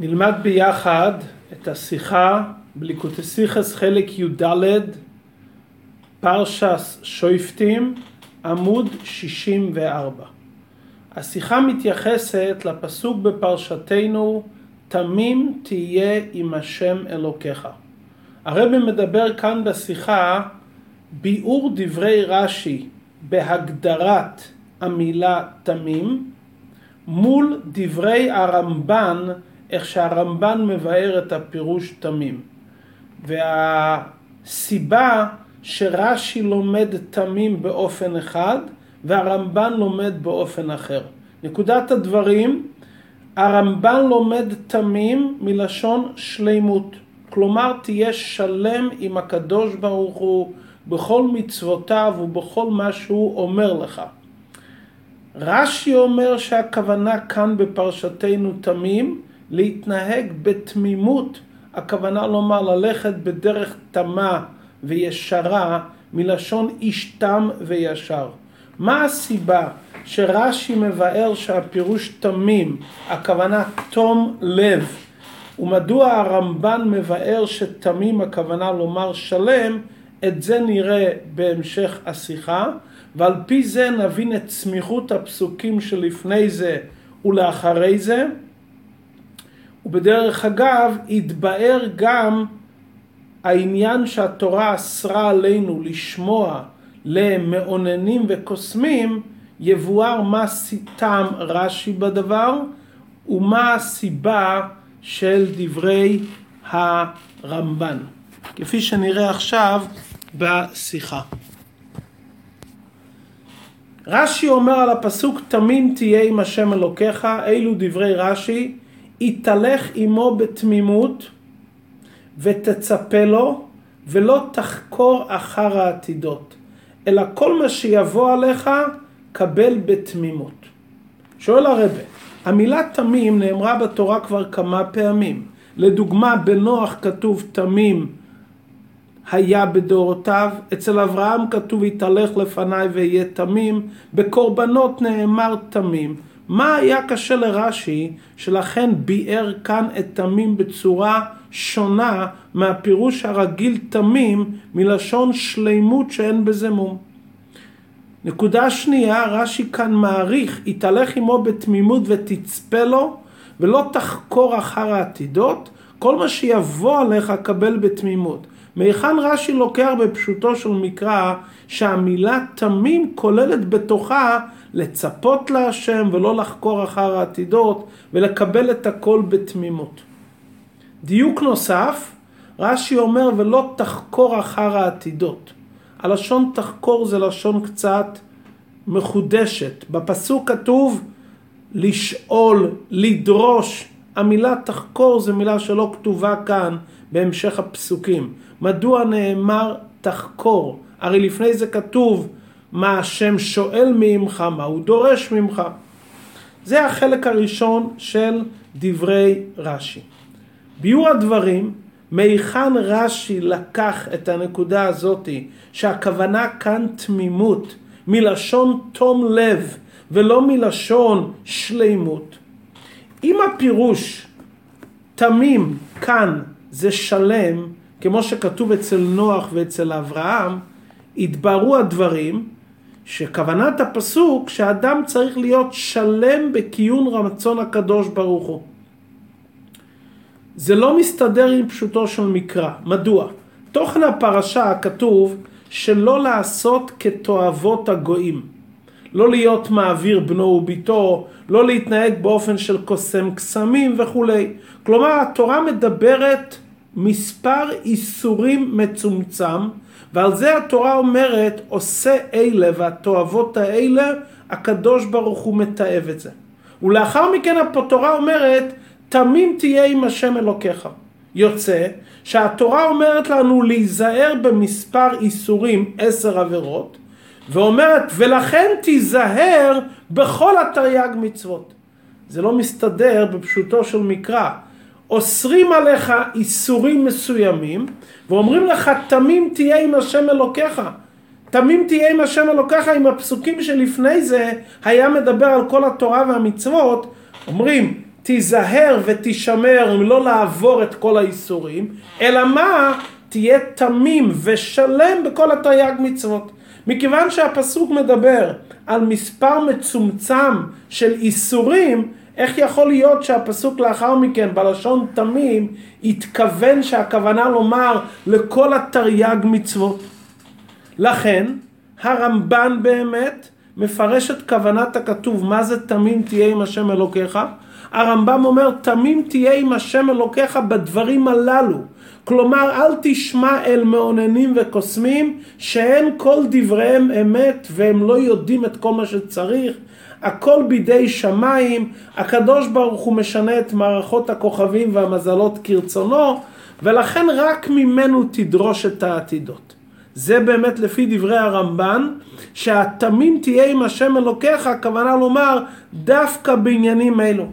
נלמד ביחד את השיחה בליקוטסיכס חלק י"ד, פרשס שויפטים, עמוד 64. השיחה מתייחסת לפסוק בפרשתנו, תמים תהיה עם השם אלוקיך. הרבי מדבר כאן בשיחה ביאור דברי רש"י בהגדרת המילה תמים מול דברי הרמב"ן, איך שהרמב"ן מבאר את הפירוש תמים. והסיבה שרש"י לומד תמים באופן אחד והרמב"ן לומד באופן אחר. נקודת הדברים, הרמב"ן לומד תמים מלשון שלימות. כלומר תהיה שלם עם הקדוש ברוך הוא בכל מצוותיו ובכל מה שהוא אומר לך. רש"י אומר שהכוונה כאן בפרשתנו תמים להתנהג בתמימות, הכוונה לומר ללכת בדרך תמה וישרה מלשון איש תם וישר. מה הסיבה שרש"י מבאר שהפירוש תמים, הכוונה תום לב, ומדוע הרמב"ן מבאר שתמים הכוונה לומר שלם, את זה נראה בהמשך השיחה, ועל פי זה נבין את סמיכות הפסוקים שלפני זה ולאחרי זה. ובדרך אגב, יתבאר גם העניין שהתורה אסרה עלינו לשמוע למאוננים וקוסמים, יבואר מה טעם רש"י בדבר ומה הסיבה של דברי הרמב"ן, כפי שנראה עכשיו בשיחה. רש"י אומר על הפסוק תמים תהיה עם השם אלוקיך, אלו דברי רש"י, יתהלך עמו בתמימות ותצפה לו ולא תחקור אחר העתידות, אלא כל מה שיבוא עליך קבל בתמימות. שואל הרבה, המילה תמים נאמרה בתורה כבר כמה פעמים. לדוגמה, בנוח כתוב תמים היה בדורותיו, אצל אברהם כתוב יתהלך לפניי ויהיה תמים, בקורבנות נאמר תמים. מה היה קשה לרש"י, שלכן ביאר כאן את תמים בצורה שונה מהפירוש הרגיל תמים מלשון שלימות שאין בזה מום. נקודה שנייה, רש"י כאן מעריך, יתהלך עמו בתמימות ותצפה לו ולא תחקור אחר העתידות, כל מה שיבוא עליך קבל בתמימות. מהיכן רש"י לוקח בפשוטו של מקרא שהמילה תמים כוללת בתוכה לצפות להשם ולא לחקור אחר העתידות ולקבל את הכל בתמימות. דיוק נוסף, רש"י אומר ולא תחקור אחר העתידות. הלשון תחקור זה לשון קצת מחודשת. בפסוק כתוב לשאול, לדרוש. המילה תחקור זה מילה שלא כתובה כאן בהמשך הפסוקים. מדוע נאמר תחקור? הרי לפני זה כתוב מה השם שואל ממך, מה הוא דורש ממך. זה החלק הראשון של דברי רש"י. ביור הדברים, מהיכן רש"י לקח את הנקודה הזאתי, שהכוונה כאן תמימות, מלשון תום לב ולא מלשון שלימות. אם הפירוש תמים כאן זה שלם, כמו שכתוב אצל נוח ואצל אברהם, התבררו הדברים שכוונת הפסוק שאדם צריך להיות שלם בקיום רצון הקדוש ברוך הוא. זה לא מסתדר עם פשוטו של מקרא. מדוע? תוכן הפרשה כתוב שלא לעשות כתועבות הגויים. לא להיות מעביר בנו וביתו, לא להתנהג באופן של קוסם קסמים וכולי. כלומר התורה מדברת מספר איסורים מצומצם ועל זה התורה אומרת עושה אלה והתועבות האלה הקדוש ברוך הוא מתעב את זה. ולאחר מכן התורה אומרת תמים תהיה עם השם אלוקיך. יוצא שהתורה אומרת לנו להיזהר במספר איסורים, עשר עבירות, ואומרת ולכן תיזהר בכל התרי"ג מצוות. זה לא מסתדר בפשוטו של מקרא. אוסרים עליך איסורים מסוימים ואומרים לך תמים תהיה עם השם אלוקיך. תמים תהיה עם השם אלוקיך עם הפסוקים שלפני זה היה מדבר על כל התורה והמצוות אומרים תיזהר ותישמר לא לעבור את כל האיסורים, אלא מה? תהיה תמים ושלם בכל התרי"ג מצוות. מכיוון שהפסוק מדבר על מספר מצומצם של איסורים, איך יכול להיות שהפסוק לאחר מכן בלשון תמים התכוון שהכוונה לומר לכל התרי"ג מצוות? לכן הרמב"ן באמת מפרש את כוונת הכתוב מה זה תמים תהיה עם השם אלוקיך הרמב"ם אומר תמים תהיה עם השם אלוקיך בדברים הללו כלומר אל תשמע אל מאוננים וקוסמים שאין כל דבריהם אמת והם לא יודעים את כל מה שצריך הכל בידי שמיים, הקדוש ברוך הוא משנה את מערכות הכוכבים והמזלות כרצונו, ולכן רק ממנו תדרוש את העתידות. זה באמת לפי דברי הרמב"ן, שהתמים תהיה עם השם אלוקיך, הכוונה לומר דווקא בעניינים אלו.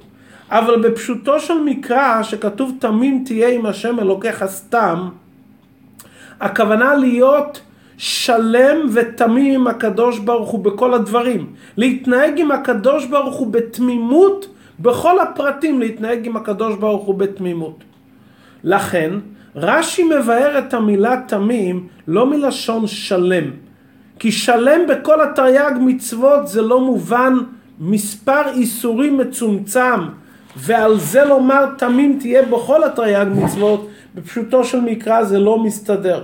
אבל בפשוטו של מקרא, שכתוב תמים תהיה עם השם אלוקיך סתם, הכוונה להיות שלם ותמים עם הקדוש ברוך הוא בכל הדברים. להתנהג עם הקדוש ברוך הוא בתמימות, בכל הפרטים להתנהג עם הקדוש ברוך הוא בתמימות. לכן, רש"י מבאר את המילה תמים לא מלשון שלם. כי שלם בכל התרי"ג מצוות זה לא מובן מספר איסורים מצומצם, ועל זה לומר תמים תהיה בכל התרי"ג מצוות, בפשוטו של מקרא זה לא מסתדר.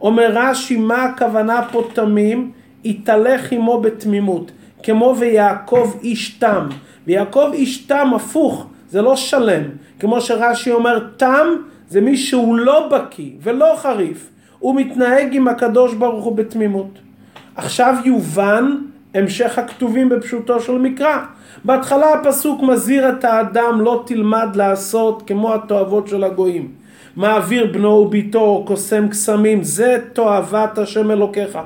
אומר רש"י, מה הכוונה פה תמים? יתהלך עמו בתמימות, כמו ויעקב איש תם. ויעקב איש תם הפוך, זה לא שלם. כמו שרש"י אומר, תם זה מי שהוא לא בקיא ולא חריף. הוא מתנהג עם הקדוש ברוך הוא בתמימות. עכשיו יובן המשך הכתובים בפשוטו של מקרא. בהתחלה הפסוק מזהיר את האדם לא תלמד לעשות כמו התועבות של הגויים. מעביר בנו וביתו, קוסם קסמים, זה תועבת השם אלוקיך.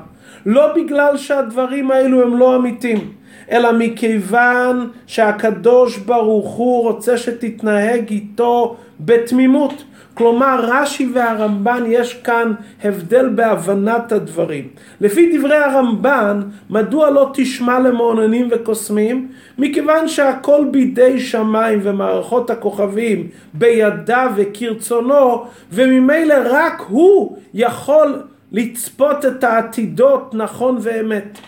לא בגלל שהדברים האלו הם לא אמיתים, אלא מכיוון שהקדוש ברוך הוא רוצה שתתנהג איתו בתמימות. כלומר רש"י והרמב"ן יש כאן הבדל בהבנת הדברים. לפי דברי הרמב"ן, מדוע לא תשמע למעוננים וקוסמים? מכיוון שהכל בידי שמיים ומערכות הכוכבים בידיו וכרצונו, וממילא רק הוא יכול לצפות את העתידות נכון ואמת.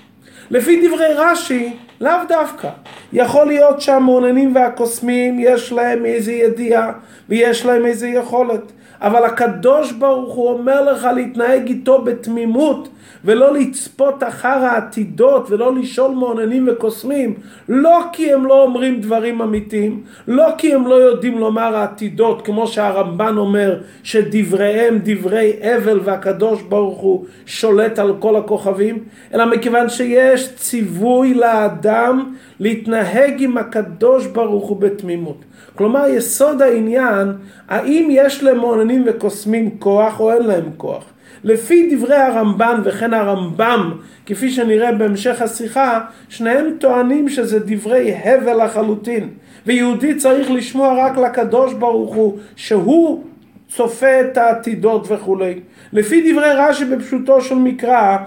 לפי דברי רש"י, לאו דווקא. יכול להיות שהמעוננים והקוסמים יש להם איזה ידיעה ויש להם איזה יכולת. אבל הקדוש ברוך הוא אומר לך להתנהג איתו בתמימות ולא לצפות אחר העתידות ולא לשאול מעוננים וקוסמים לא כי הם לא אומרים דברים אמיתיים לא כי הם לא יודעים לומר העתידות כמו שהרמב"ן אומר שדבריהם דברי אבל והקדוש ברוך הוא שולט על כל הכוכבים אלא מכיוון שיש ציווי לאדם להתנהג עם הקדוש ברוך הוא בתמימות כלומר יסוד העניין האם יש למעוננים וקוסמים כוח או אין להם כוח לפי דברי הרמב"ן וכן הרמב"ם, כפי שנראה בהמשך השיחה, שניהם טוענים שזה דברי הבל לחלוטין. ויהודי צריך לשמוע רק לקדוש ברוך הוא, שהוא צופה את העתידות וכולי. לפי דברי רש"י בפשוטו של מקרא,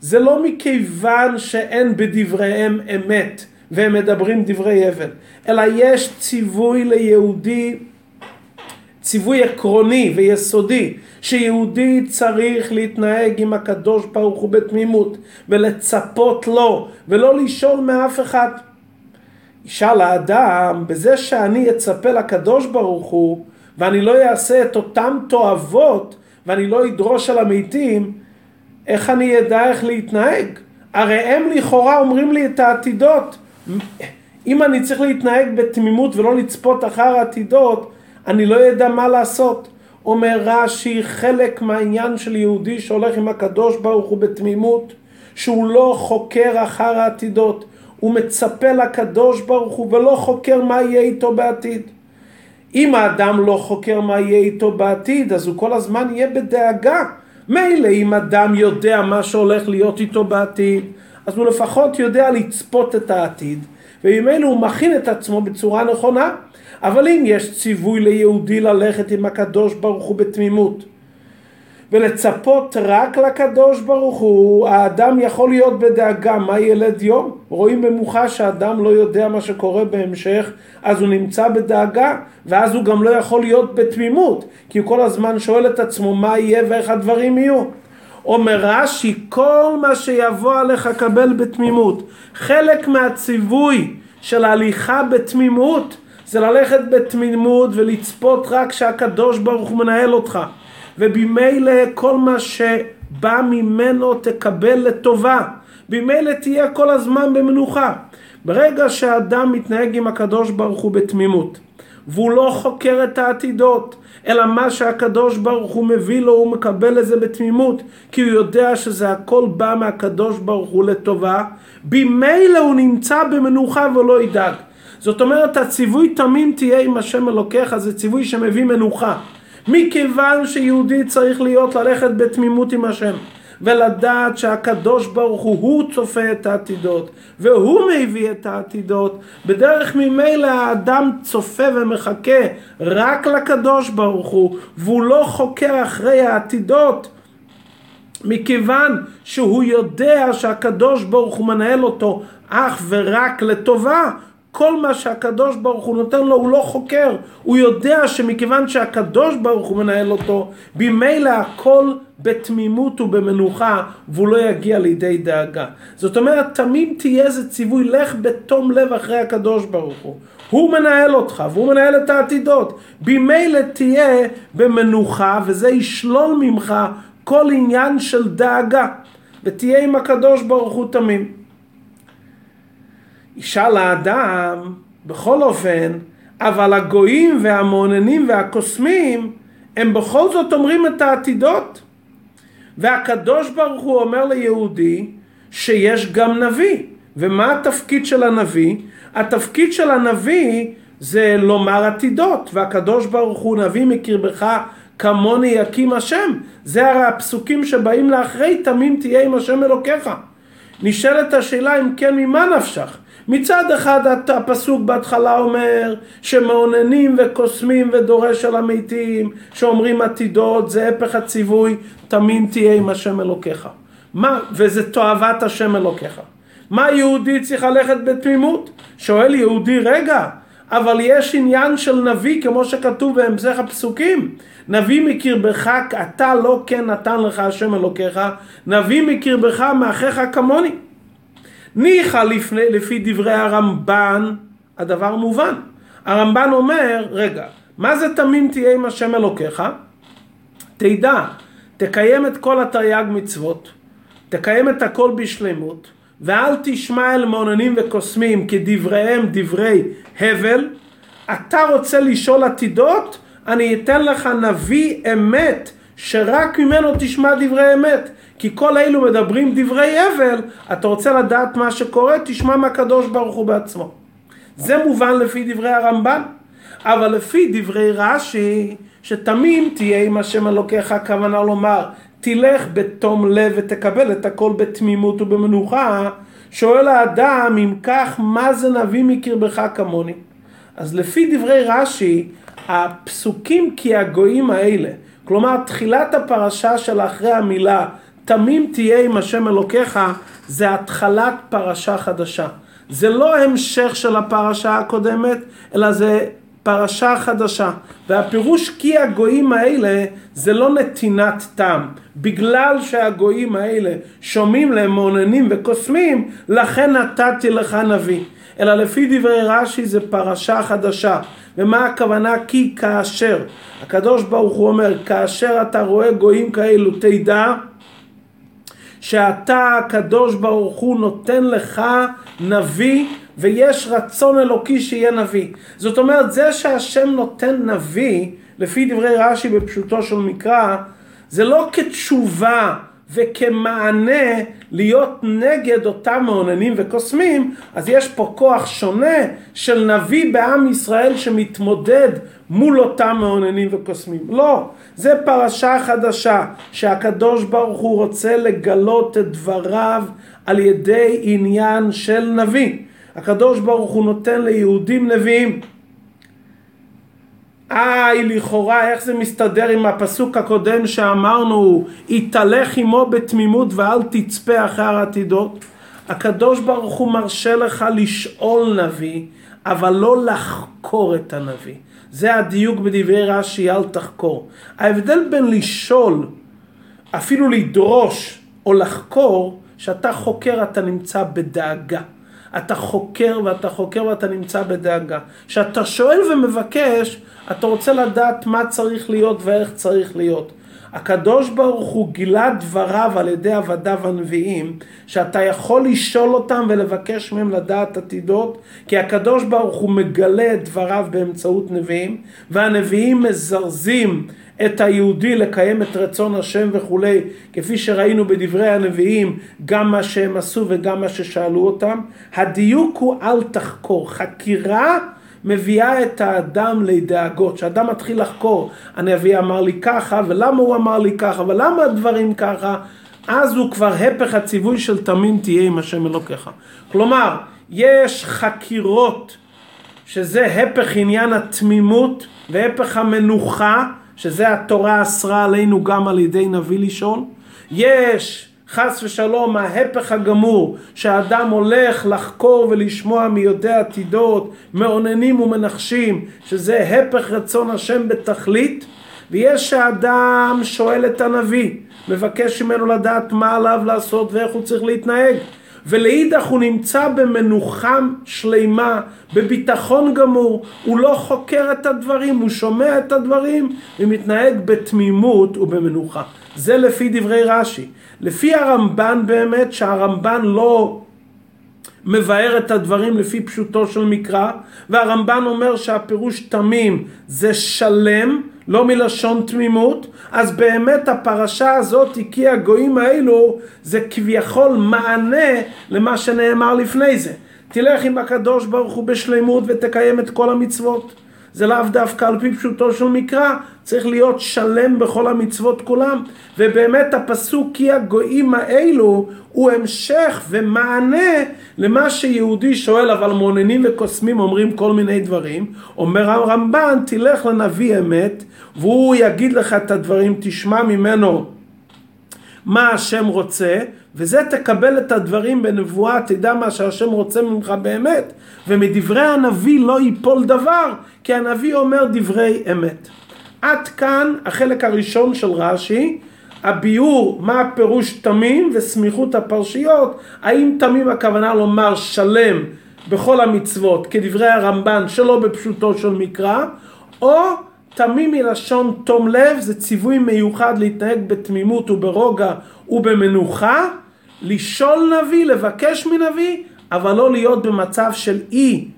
זה לא מכיוון שאין בדבריהם אמת והם מדברים דברי הבל, אלא יש ציווי ליהודי ציווי עקרוני ויסודי שיהודי צריך להתנהג עם הקדוש ברוך הוא בתמימות ולצפות לו ולא לשאול מאף אחד. ישאל האדם, בזה שאני אצפה לקדוש ברוך הוא ואני לא אעשה את אותם תועבות ואני לא אדרוש על המתים, איך אני אדע איך להתנהג? הרי הם לכאורה אומרים לי את העתידות. אם אני צריך להתנהג בתמימות ולא לצפות אחר העתידות, אני לא יודע מה לעשות. אומר רש"י, חלק מהעניין של יהודי שהולך עם הקדוש ברוך הוא בתמימות, שהוא לא חוקר אחר העתידות, הוא מצפה לקדוש ברוך הוא ולא חוקר מה יהיה איתו בעתיד. אם האדם לא חוקר מה יהיה איתו בעתיד, אז הוא כל הזמן יהיה בדאגה. מילא אם אדם יודע מה שהולך להיות איתו בעתיד, אז הוא לפחות יודע לצפות את העתיד, וממילא הוא מכין את עצמו בצורה נכונה. אבל אם יש ציווי ליהודי ללכת עם הקדוש ברוך הוא בתמימות, ולצפות רק לקדוש ברוך הוא, האדם יכול להיות בדאגה, מה ילד יום? רואים במוחה שהאדם לא יודע מה שקורה בהמשך, אז הוא נמצא בדאגה, ואז הוא גם לא יכול להיות בתמימות, כי הוא כל הזמן שואל את עצמו מה יהיה ואיך הדברים יהיו. אומר רש"י, כל מה שיבוא עליך קבל בתמימות. חלק מהציווי של ההליכה בתמימות זה ללכת בתמימות ולצפות רק שהקדוש ברוך הוא מנהל אותך. ובמילא כל מה שבא ממנו תקבל לטובה. במילא תהיה כל הזמן במנוחה. ברגע שהאדם מתנהג עם הקדוש ברוך הוא בתמימות, והוא לא חוקר את העתידות, אלא מה שהקדוש ברוך הוא מביא לו הוא מקבל את זה בתמימות כי הוא יודע שזה הכל בא מהקדוש ברוך הוא לטובה. במילא הוא נמצא במנוחה ולא ידאג. זאת אומרת הציווי תמים תהיה עם השם אלוקיך זה ציווי שמביא מנוחה. מכיוון שיהודי צריך להיות ללכת בתמימות עם השם ולדעת שהקדוש ברוך הוא, הוא צופה את העתידות והוא מביא את העתידות. בדרך ממילא האדם צופה ומחכה רק לקדוש ברוך הוא והוא לא חוקר אחרי העתידות מכיוון שהוא יודע שהקדוש ברוך הוא מנהל אותו אך ורק לטובה כל מה שהקדוש ברוך הוא נותן לו הוא לא חוקר, הוא יודע שמכיוון שהקדוש ברוך הוא מנהל אותו, במילא הכל בתמימות ובמנוחה והוא לא יגיע לידי דאגה. זאת אומרת, תמיד תהיה איזה ציווי, לך בתום לב אחרי הקדוש ברוך הוא. הוא מנהל אותך והוא מנהל את העתידות. במילא תהיה במנוחה וזה ישלול ממך כל עניין של דאגה ותהיה עם הקדוש ברוך הוא תמים. ישאל האדם, בכל אופן, אבל הגויים והמעוננים והקוסמים, הם בכל זאת אומרים את העתידות. והקדוש ברוך הוא אומר ליהודי שיש גם נביא. ומה התפקיד של הנביא? התפקיד של הנביא זה לומר עתידות, והקדוש ברוך הוא נביא מקרבך כמוני יקים השם. זה הרי הפסוקים שבאים לאחרי תמים תהיה עם השם אלוקיך. נשאלת השאלה אם כן ממה נפשך? מצד אחד הפסוק בהתחלה אומר שמאוננים וקוסמים ודורש על המתים שאומרים עתידות זה הפך הציווי תמים תהיה עם השם אלוקיך מה וזה תועבת השם אלוקיך. מה יהודי צריך ללכת בתמימות? שואל יהודי רגע אבל יש עניין של נביא כמו שכתוב בהמשך הפסוקים נביא מקרבך אתה לא כן נתן לך השם אלוקיך נביא מקרבך מאחיך כמוני ניחא לפי דברי הרמב"ן, הדבר מובן. הרמב"ן אומר, רגע, מה זה תמים תהיה עם השם אלוקיך? תדע, תקיים את כל התרי"ג מצוות, תקיים את הכל בשלמות, ואל תשמע אל מעוננים וקוסמים כדבריהם דברי הבל. אתה רוצה לשאול עתידות? אני אתן לך נביא אמת שרק ממנו תשמע דברי אמת. כי כל אלו מדברים דברי הבל, אתה רוצה לדעת מה שקורה, תשמע מהקדוש ברוך הוא בעצמו. זה מובן לפי דברי הרמב"ן, אבל לפי דברי רש"י, שתמים תהיה עם השם אלוקיך, הכוונה לומר, תלך בתום לב ותקבל את הכל בתמימות ובמנוחה, שואל האדם, אם כך, מה זה נביא מקרבך כמוני? אז לפי דברי רש"י, הפסוקים כי הגויים האלה, כלומר תחילת הפרשה של אחרי המילה תמים תהיה עם השם אלוקיך, זה התחלת פרשה חדשה. זה לא המשך של הפרשה הקודמת, אלא זה פרשה חדשה. והפירוש כי הגויים האלה זה לא נתינת טעם. בגלל שהגויים האלה שומעים להם מעוננים וקוסמים, לכן נתתי לך נביא. אלא לפי דברי רש"י זה פרשה חדשה. ומה הכוונה? כי כאשר. הקדוש ברוך הוא אומר, כאשר אתה רואה גויים כאלו, תדע שאתה הקדוש ברוך הוא נותן לך נביא ויש רצון אלוקי שיהיה נביא. זאת אומרת זה שהשם נותן נביא לפי דברי רש"י בפשוטו של מקרא זה לא כתשובה וכמענה להיות נגד אותם מעוננים וקוסמים, אז יש פה כוח שונה של נביא בעם ישראל שמתמודד מול אותם מעוננים וקוסמים. לא, זה פרשה חדשה שהקדוש ברוך הוא רוצה לגלות את דבריו על ידי עניין של נביא. הקדוש ברוך הוא נותן ליהודים נביאים. איי, לכאורה, איך זה מסתדר עם הפסוק הקודם שאמרנו, יתהלך עמו בתמימות ואל תצפה אחר עתידות? הקדוש ברוך הוא מרשה לך לשאול נביא, אבל לא לחקור את הנביא. זה הדיוק בדברי רש"י, אל תחקור. ההבדל בין לשאול, אפילו לדרוש או לחקור, שאתה חוקר אתה נמצא בדאגה. אתה חוקר ואתה חוקר ואתה נמצא בדאגה. כשאתה שואל ומבקש, אתה רוצה לדעת מה צריך להיות ואיך צריך להיות. הקדוש ברוך הוא גילה דבריו על ידי עבדיו הנביאים, שאתה יכול לשאול אותם ולבקש מהם לדעת עתידות, כי הקדוש ברוך הוא מגלה את דבריו באמצעות נביאים, והנביאים מזרזים את היהודי לקיים את רצון השם וכולי, כפי שראינו בדברי הנביאים, גם מה שהם עשו וגם מה ששאלו אותם. הדיוק הוא אל תחקור. חקירה מביאה את האדם לדאגות. כשאדם מתחיל לחקור, הנביא אמר לי ככה, ולמה הוא אמר לי ככה, ולמה הדברים ככה, אז הוא כבר הפך הציווי של תמים תהיה עם השם אלוקיך. כלומר, יש חקירות, שזה הפך עניין התמימות והפך המנוחה, שזה התורה אסרה עלינו גם על ידי נביא לשאול. יש חס ושלום ההפך הגמור שהאדם הולך לחקור ולשמוע מיודעי עתידות, מאוננים ומנחשים, שזה הפך רצון השם בתכלית, ויש שהאדם שואל את הנביא, מבקש ממנו לדעת מה עליו לעשות ואיך הוא צריך להתנהג. ולאידך הוא נמצא במנוחה שלימה, בביטחון גמור, הוא לא חוקר את הדברים, הוא שומע את הדברים ומתנהג בתמימות ובמנוחה. זה לפי דברי רש"י. לפי הרמב"ן באמת, שהרמב"ן לא מבאר את הדברים לפי פשוטו של מקרא, והרמב"ן אומר שהפירוש תמים זה שלם, לא מלשון תמימות, אז באמת הפרשה הזאת, כי הגויים האלו, זה כביכול מענה למה שנאמר לפני זה. תלך עם הקדוש ברוך הוא בשלמות ותקיים את כל המצוות. זה לאו דווקא על פי פשוטו של מקרא, צריך להיות שלם בכל המצוות כולם. ובאמת הפסוק כי הגויים האלו הוא המשך ומענה למה שיהודי שואל, אבל מוננים וקוסמים אומרים כל מיני דברים. אומר הרמב"ן, תלך לנביא אמת, והוא יגיד לך את הדברים, תשמע ממנו מה השם רוצה, וזה תקבל את הדברים בנבואה, תדע מה שהשם רוצה ממך באמת, ומדברי הנביא לא ייפול דבר, כי הנביא אומר דברי אמת. עד כאן החלק הראשון של רש"י, הביאור מה הפירוש תמים וסמיכות הפרשיות, האם תמים הכוונה לומר שלם בכל המצוות כדברי הרמב"ן שלא בפשוטו של מקרא, או תמים מלשון תום לב זה ציווי מיוחד להתנהג בתמימות וברוגע ובמנוחה, לשאול נביא, לבקש מנביא, אבל לא להיות במצב של אי,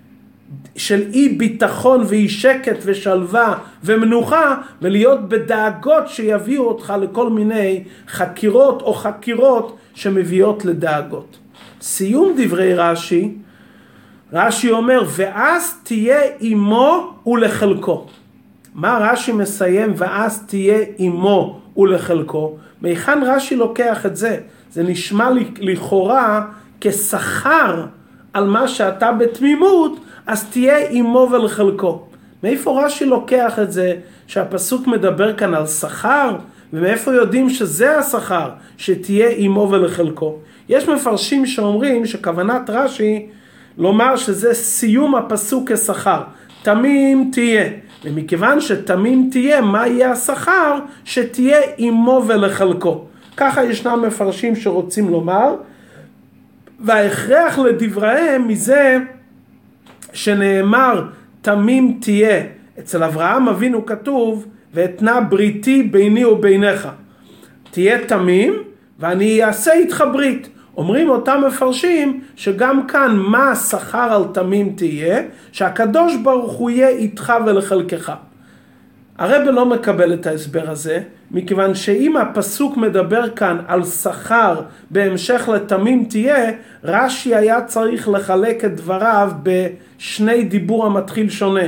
של אי ביטחון ואי שקט ושלווה ומנוחה, ולהיות בדאגות שיביאו אותך לכל מיני חקירות או חקירות שמביאות לדאגות. סיום דברי רש"י, רש"י אומר, ואז תהיה עמו ולחלקו. מה רש"י מסיים ואז תהיה עמו ולחלקו? מהיכן רש"י לוקח את זה? זה נשמע לכאורה כשכר על מה שאתה בתמימות, אז תהיה עמו ולחלקו. מאיפה רש"י לוקח את זה שהפסוק מדבר כאן על שכר? ומאיפה יודעים שזה השכר, שתהיה עמו ולחלקו? יש מפרשים שאומרים שכוונת רש"י לומר שזה סיום הפסוק כשכר. תמים תהיה. ומכיוון שתמים תהיה, מה יהיה השכר? שתהיה עמו ולחלקו. ככה ישנם מפרשים שרוצים לומר, וההכרח לדבריהם מזה שנאמר תמים תהיה. אצל אברהם אבינו כתוב, ואתנה בריתי ביני וביניך. תהיה תמים ואני אעשה איתך ברית. אומרים אותם מפרשים שגם כאן מה השכר על תמים תהיה, שהקדוש ברוך הוא יהיה איתך ולחלקך. הרב לא מקבל את ההסבר הזה, מכיוון שאם הפסוק מדבר כאן על שכר בהמשך לתמים תהיה, רש"י היה צריך לחלק את דבריו בשני דיבור המתחיל שונה.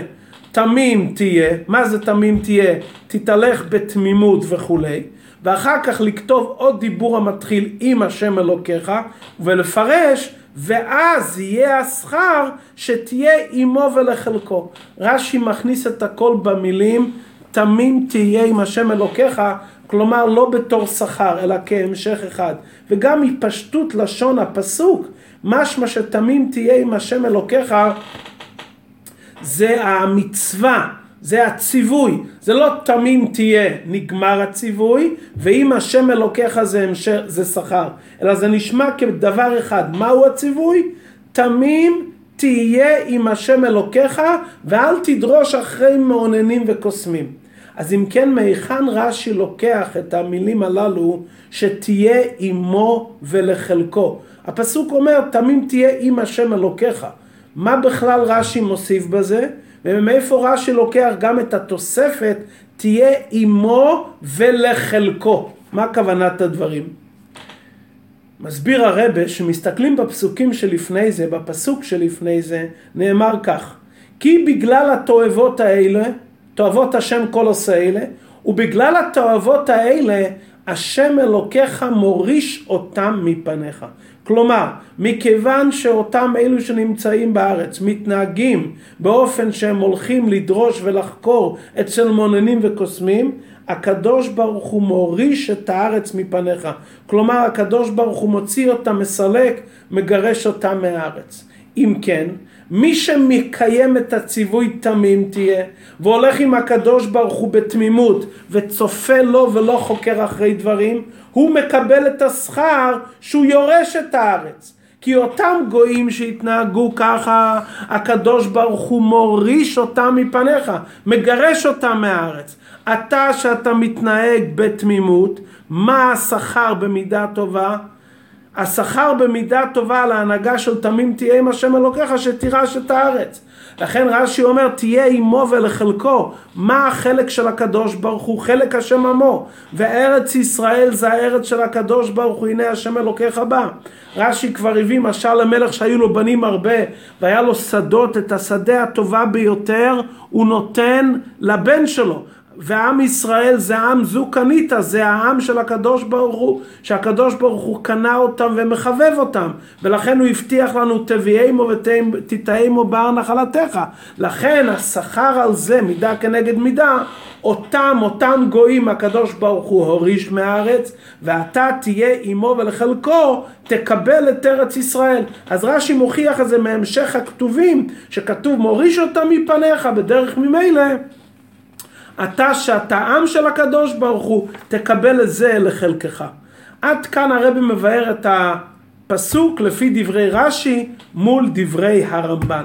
תמים תהיה, מה זה תמים תהיה? תתהלך בתמימות וכולי. ואחר כך לכתוב עוד דיבור המתחיל עם השם אלוקיך ולפרש ואז יהיה השכר שתהיה עמו ולחלקו. רש"י מכניס את הכל במילים תמים תהיה עם השם אלוקיך, כלומר לא בתור שכר אלא כהמשך אחד. וגם מפשטות לשון הפסוק, משמע שתמים תהיה עם השם אלוקיך, זה המצווה. זה הציווי, זה לא תמים תהיה נגמר הציווי ואם השם אלוקיך זה, המשך, זה שכר, אלא זה נשמע כדבר אחד, מהו הציווי? תמים תהיה עם השם אלוקיך ואל תדרוש אחרי מאוננים וקוסמים. אז אם כן, מהיכן רש"י לוקח את המילים הללו שתהיה עמו ולחלקו? הפסוק אומר, תמים תהיה עם השם אלוקיך. מה בכלל רש"י מוסיף בזה? ומאיפה רש"י לוקח גם את התוספת תהיה עמו ולחלקו. מה כוונת הדברים? מסביר הרבה שמסתכלים בפסוקים שלפני זה, בפסוק שלפני זה, נאמר כך: כי בגלל התועבות האלה, תועבות השם כל עושה אלה, ובגלל התועבות האלה, השם אלוקיך מוריש אותם מפניך. כלומר, מכיוון שאותם אלו שנמצאים בארץ מתנהגים באופן שהם הולכים לדרוש ולחקור אצל מוננים וקוסמים, הקדוש ברוך הוא מוריש את הארץ מפניך. כלומר, הקדוש ברוך הוא מוציא אותם, מסלק, מגרש אותם מהארץ. אם כן, מי שמקיים את הציווי תמים תהיה, והולך עם הקדוש ברוך הוא בתמימות, וצופה לו ולא חוקר אחרי דברים, הוא מקבל את השכר שהוא יורש את הארץ. כי אותם גויים שהתנהגו ככה, הקדוש ברוך הוא מוריש אותם מפניך, מגרש אותם מהארץ. אתה שאתה מתנהג בתמימות, מה השכר במידה טובה? השכר במידה טובה על ההנהגה של תמים תהיה עם השם אלוקיך שתירש את הארץ. לכן רש"י אומר תהיה עמו ולחלקו. מה החלק של הקדוש ברוך הוא? חלק השם עמו. וארץ ישראל זה הארץ של הקדוש ברוך הוא, הנה השם אלוקיך בא. רש"י כבר הביא משל למלך שהיו לו בנים הרבה והיה לו שדות, את השדה הטובה ביותר הוא נותן לבן שלו. ועם ישראל זה עם זו קנית, זה העם של הקדוש ברוך הוא, שהקדוש ברוך הוא קנה אותם ומחבב אותם, ולכן הוא הבטיח לנו תביאמו ותטעמו בהר נחלתך. לכן השכר על זה, מידה כנגד מידה, אותם, אותם גויים הקדוש ברוך הוא הוריש מהארץ, ואתה תהיה עמו ולחלקו תקבל את ארץ ישראל. אז רש"י מוכיח את זה מהמשך הכתובים, שכתוב מוריש אותם מפניך בדרך ממילא. אתה שאתה עם של הקדוש ברוך הוא, תקבל את זה לחלקך. עד כאן הרבי מבאר את הפסוק לפי דברי רש"י מול דברי הרמב"ן.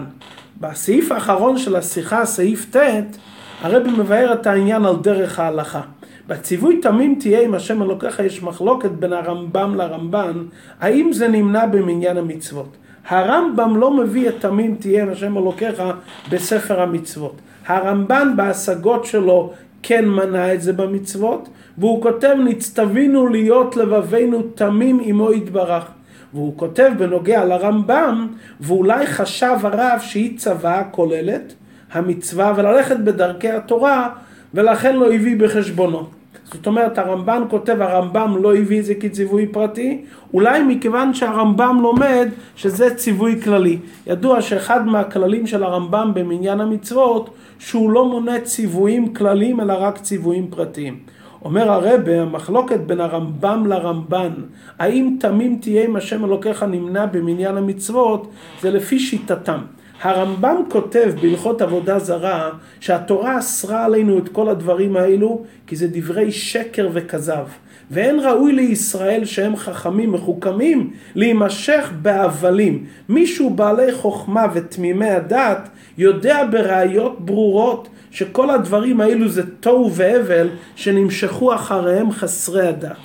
בסעיף האחרון של השיחה, סעיף ט', הרבי מבאר את העניין על דרך ההלכה. בציווי תמים תהיה עם השם אלוקיך יש מחלוקת בין הרמב"ם לרמב"ן, האם זה נמנע במניין המצוות. הרמב"ם לא מביא את תמים תהיה עם השם אלוקיך בספר המצוות. הרמב"ן בהשגות שלו כן מנה את זה במצוות, והוא כותב נצטווינו להיות לבבינו תמים עמו יתברך. והוא כותב בנוגע לרמב"ם, ואולי חשב הרב שהיא צוואה כוללת, המצווה, וללכת בדרכי התורה, ולכן לא הביא בחשבונו. זאת אומרת, הרמב"ן כותב, הרמב"ם לא הביא את זה כציווי פרטי, אולי מכיוון שהרמב"ם לומד שזה ציווי כללי. ידוע שאחד מהכללים של הרמב"ם במניין המצוות, שהוא לא מונה ציוויים כלליים, אלא רק ציוויים פרטיים. אומר הרבה, המחלוקת בין הרמב"ם לרמב"ן, האם תמים תהיה עם השם אלוקיך נמנע במניין המצוות, זה לפי שיטתם. הרמב"ם כותב בהלכות עבודה זרה שהתורה אסרה עלינו את כל הדברים האלו כי זה דברי שקר וכזב. ואין ראוי לישראל שהם חכמים מחוכמים להימשך בהבלים. מישהו בעלי חוכמה ותמימי הדעת יודע בראיות ברורות שכל הדברים האלו זה תוהו והבל שנמשכו אחריהם חסרי הדת.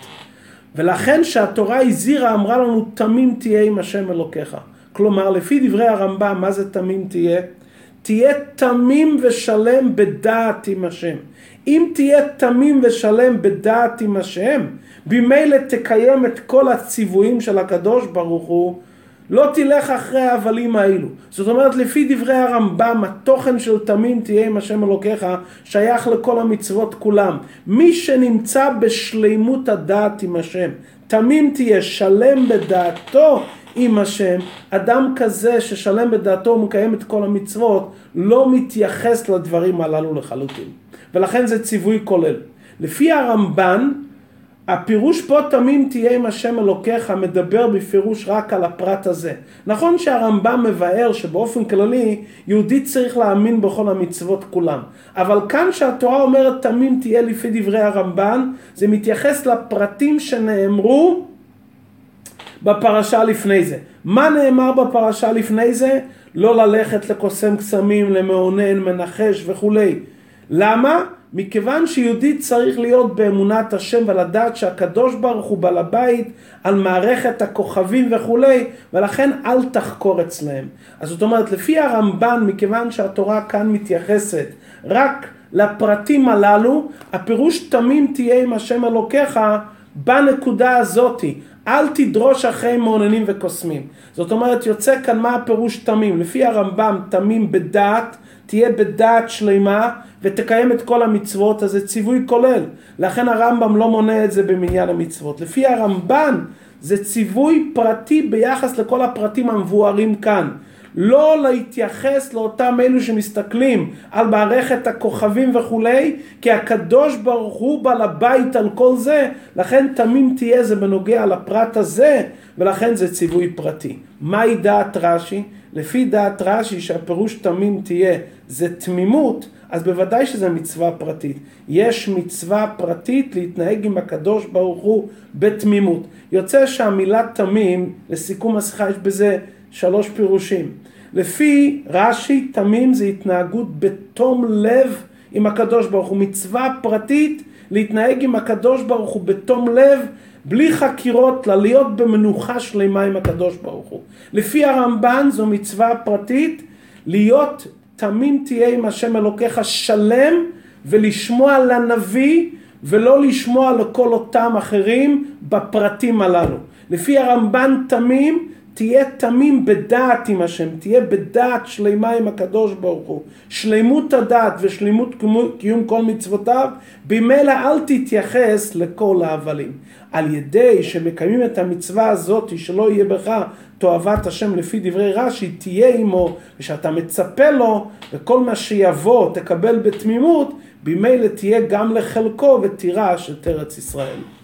ולכן שהתורה הזהירה אמרה לנו תמים תהיה עם השם אלוקיך. כלומר, לפי דברי הרמב"ם, מה זה תמים תהיה? תהיה תמים ושלם בדעת עם השם. אם תהיה תמים ושלם בדעת עם השם, במילא תקיים את כל הציוויים של הקדוש ברוך הוא, לא תלך אחרי ההבלים האלו. זאת אומרת, לפי דברי הרמב"ם, התוכן של תמים תהיה עם השם אלוקיך, שייך לכל המצוות כולם. מי שנמצא בשלימות הדעת עם השם, תמים תהיה, שלם בדעתו עם השם. אדם כזה ששלם בדעתו ומקיים את כל המצוות, לא מתייחס לדברים הללו לחלוטין. ולכן זה ציווי כולל. לפי הרמב"ן, הפירוש פה תמים תהיה עם השם אלוקיך מדבר בפירוש רק על הפרט הזה. נכון שהרמב"ם מבאר שבאופן כללי יהודי צריך להאמין בכל המצוות כולם. אבל כאן שהתורה אומרת תמים תהיה לפי דברי הרמב"ן, זה מתייחס לפרטים שנאמרו בפרשה לפני זה. מה נאמר בפרשה לפני זה? לא ללכת לקוסם קסמים, למאונן, מנחש וכולי. למה? מכיוון שיהודי צריך להיות באמונת השם ולדעת שהקדוש ברוך הוא בעל הבית על מערכת הכוכבים וכולי ולכן אל תחקור אצלהם. אז זאת אומרת לפי הרמב"ן מכיוון שהתורה כאן מתייחסת רק לפרטים הללו הפירוש תמים תהיה עם השם אלוקיך בנקודה הזאתי אל תדרוש אחרי מעוננים וקוסמים. זאת אומרת יוצא כאן מה הפירוש תמים לפי הרמב"ם תמים בדעת תהיה בדעת שלמה ותקיים את כל המצוות, אז זה ציווי כולל. לכן הרמב"ם לא מונה את זה במניין המצוות. לפי הרמב"ן זה ציווי פרטי ביחס לכל הפרטים המבוארים כאן. לא להתייחס לאותם אלו שמסתכלים על מערכת הכוכבים וכולי, כי הקדוש ברוך הוא בעל הבית על כל זה, לכן תמים תהיה זה בנוגע לפרט הזה, ולכן זה ציווי פרטי. מהי דעת רש"י? לפי דעת רש"י שהפירוש תמים תהיה זה תמימות, אז בוודאי שזה מצווה פרטית. יש מצווה פרטית להתנהג עם הקדוש ברוך הוא בתמימות. יוצא שהמילה תמים, לסיכום השיחה יש בזה שלוש פירושים. לפי רש"י, תמים זה התנהגות בתום לב עם הקדוש ברוך הוא. מצווה פרטית להתנהג עם הקדוש ברוך הוא בתום לב, בלי חקירות, להיות במנוחה שלמה עם הקדוש ברוך הוא. לפי הרמב"ן זו מצווה פרטית להיות תמים תהיה עם השם אלוקיך שלם ולשמוע לנביא ולא לשמוע לכל אותם אחרים בפרטים הללו. לפי הרמב"ן תמים תהיה תמים בדעת עם השם, תהיה בדעת שלמה עם הקדוש ברוך הוא. שלמות הדעת ושלמות קיום כל מצוותיו, במילא אל תתייחס לכל ההבלים. על ידי שמקיימים את המצווה הזאת שלא יהיה בך תועבת השם לפי דברי רש"י, תהיה עמו ושאתה מצפה לו וכל מה שיבוא תקבל בתמימות, במילא תהיה גם לחלקו ותירש את ארץ ישראל.